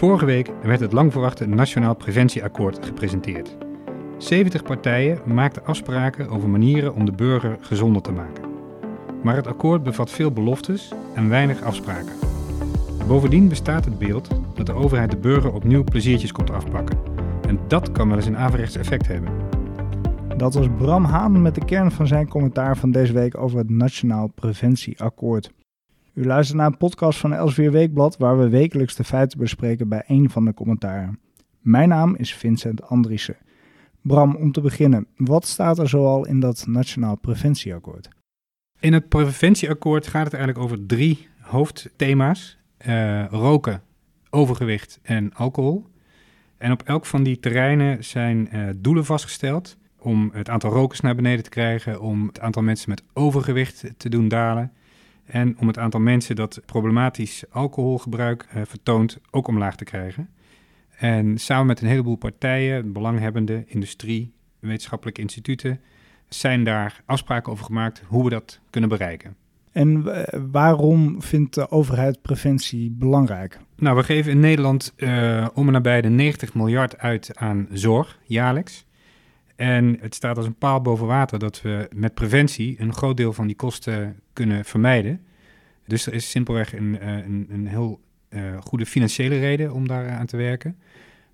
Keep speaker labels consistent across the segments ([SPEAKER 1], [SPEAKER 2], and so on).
[SPEAKER 1] Vorige week werd het lang verwachte Nationaal Preventieakkoord gepresenteerd. 70 partijen maakten afspraken over manieren om de burger gezonder te maken. Maar het akkoord bevat veel beloftes en weinig afspraken. Bovendien bestaat het beeld dat de overheid de burger opnieuw pleziertjes komt afpakken. En dat kan wel eens een averechts effect hebben.
[SPEAKER 2] Dat was Bram Haan met de kern van zijn commentaar van deze week over het Nationaal Preventieakkoord. U luistert naar een podcast van Elsevier Weekblad waar we wekelijks de feiten bespreken bij een van de commentaren. Mijn naam is Vincent Andriessen. Bram, om te beginnen, wat staat er zoal in dat Nationaal Preventieakkoord?
[SPEAKER 1] In het preventieakkoord gaat het eigenlijk over drie hoofdthema's: uh, roken, overgewicht en alcohol. En op elk van die terreinen zijn uh, doelen vastgesteld om het aantal rokers naar beneden te krijgen, om het aantal mensen met overgewicht te doen dalen en om het aantal mensen dat problematisch alcoholgebruik uh, vertoont ook omlaag te krijgen. En samen met een heleboel partijen, belanghebbende, industrie, wetenschappelijke instituten, zijn daar afspraken over gemaakt hoe we dat kunnen bereiken.
[SPEAKER 2] En waarom vindt de overheid preventie belangrijk?
[SPEAKER 1] Nou, we geven in Nederland uh, om en nabij de 90 miljard uit aan zorg jaarlijks. En het staat als een paal boven water dat we met preventie een groot deel van die kosten kunnen vermijden. Dus er is simpelweg een, eh, een, een heel uh, goede financiële reden om daar aan te werken.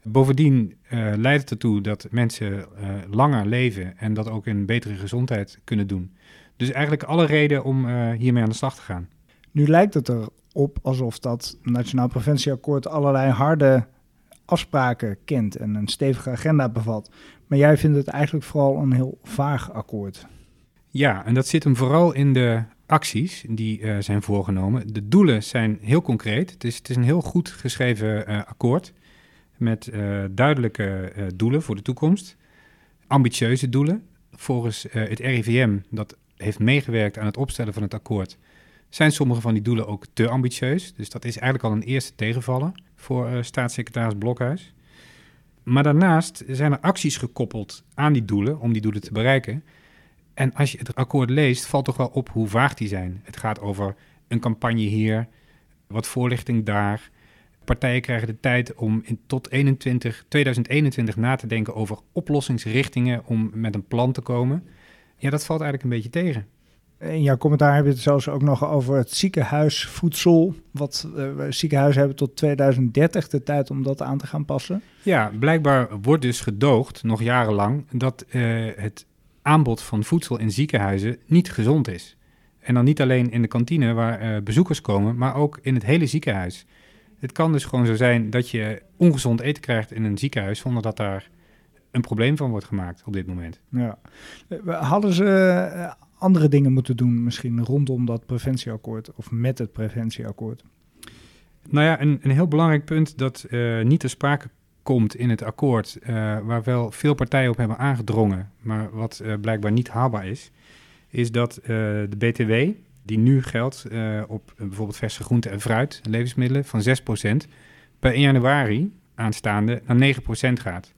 [SPEAKER 1] Bovendien uh, leidt het ertoe dat mensen langer leven en dat ook in betere gezondheid kunnen doen. Dus eigenlijk alle reden om hiermee aan de slag te gaan.
[SPEAKER 2] Nu lijkt het erop alsof dat Nationaal Preventieakkoord allerlei harde afspraken kent en een stevige agenda bevat. Maar jij vindt het eigenlijk vooral een heel vaag akkoord.
[SPEAKER 1] Ja, en dat zit hem vooral in de acties die uh, zijn voorgenomen. De doelen zijn heel concreet. Het is, het is een heel goed geschreven uh, akkoord met uh, duidelijke doelen voor de toekomst. Ambitieuze doelen. Volgens het RIVM, dat heeft meegewerkt aan het opstellen van het akkoord, zijn sommige van die doelen ook te ambitieus. Dus dat is eigenlijk al een eerste tegenvaller voor staatssecretaris Blokhuis. Maar daarnaast zijn er acties gekoppeld aan die doelen om die doelen te bereiken. En als je het akkoord leest, valt toch wel op hoe vaag die zijn. Het gaat over een campagne hier, wat voorlichting daar. Partijen krijgen de tijd om in tot 21, 2021 na te denken over oplossingsrichtingen om met een plan te komen. Ja, dat valt eigenlijk een beetje tegen.
[SPEAKER 2] In jouw commentaar heb je het zelfs ook nog over het ziekenhuisvoedsel. Wat uh, ziekenhuizen hebben tot 2030 de tijd om dat aan te gaan passen.
[SPEAKER 1] Ja, blijkbaar wordt dus gedoogd, nog jarenlang, dat uh, het aanbod van voedsel in ziekenhuizen niet gezond is. En dan niet alleen in de kantine waar uh, bezoekers komen, maar ook in het hele ziekenhuis. Het kan dus gewoon zo zijn dat je ongezond eten krijgt in een ziekenhuis zonder dat daar een probleem van wordt gemaakt op dit moment.
[SPEAKER 2] Ja. Hadden ze eh, andere dingen moeten doen misschien rondom dat preventieakkoord of met het preventieakkoord?
[SPEAKER 1] Nou ja, een, een heel belangrijk punt dat uh, niet te sprake komt in het akkoord, uh, waar wel veel partijen op hebben aangedrongen, maar wat uh, blijkbaar niet haalbaar is, is dat de BTW, die nu geldt op bijvoorbeeld verse groenten en fruit, levensmiddelen, van 6%, per 1 januari aanstaande naar 9% gaat.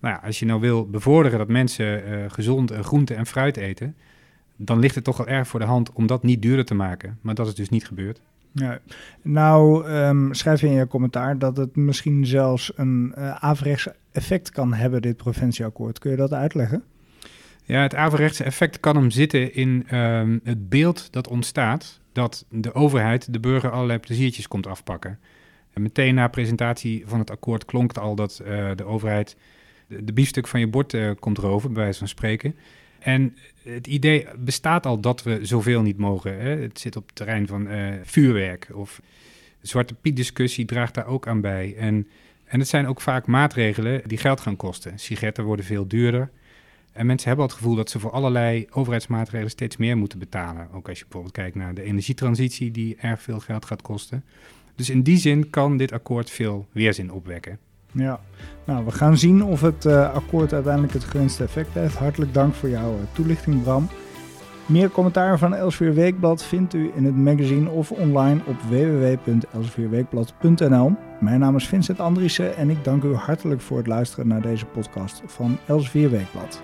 [SPEAKER 1] Nou ja, als je nou wil bevorderen dat mensen gezond groenten en fruit eten, dan ligt het toch wel erg voor de hand om dat niet duurder te maken. Maar dat is dus niet gebeurd.
[SPEAKER 2] Ja. Nou, um, schrijf je in je commentaar dat het misschien zelfs een uh, averechts effect kan hebben, dit preventieakkoord. Kun je dat uitleggen?
[SPEAKER 1] Ja, het averechtse effect kan hem zitten in um, het beeld dat ontstaat dat de overheid de burger allerlei pleziertjes komt afpakken. En meteen na presentatie van het akkoord klonk het al dat uh, de overheid de, de biefstuk van je bord uh, komt roven, bij wijze van spreken. En het idee bestaat al dat we zoveel niet mogen. Hè? Het zit op het terrein van uh, vuurwerk of Zwarte Piet-discussie draagt daar ook aan bij. En, en het zijn ook vaak maatregelen die geld gaan kosten. Sigaretten worden veel duurder. En mensen hebben het gevoel dat ze voor allerlei overheidsmaatregelen steeds meer moeten betalen. Ook als je bijvoorbeeld kijkt naar de energietransitie, die erg veel geld gaat kosten. Dus in die zin kan dit akkoord veel weerzin opwekken.
[SPEAKER 2] Ja, nou we gaan zien of het uh, akkoord uiteindelijk het gewenste effect heeft. Hartelijk dank voor jouw uh, toelichting Bram. Meer commentaar van Elsevier Weekblad vindt u in het magazine of online op www.elsevierweekblad.nl. Mijn naam is Vincent Andriessen en ik dank u hartelijk voor het luisteren naar deze podcast van Elsevier Weekblad.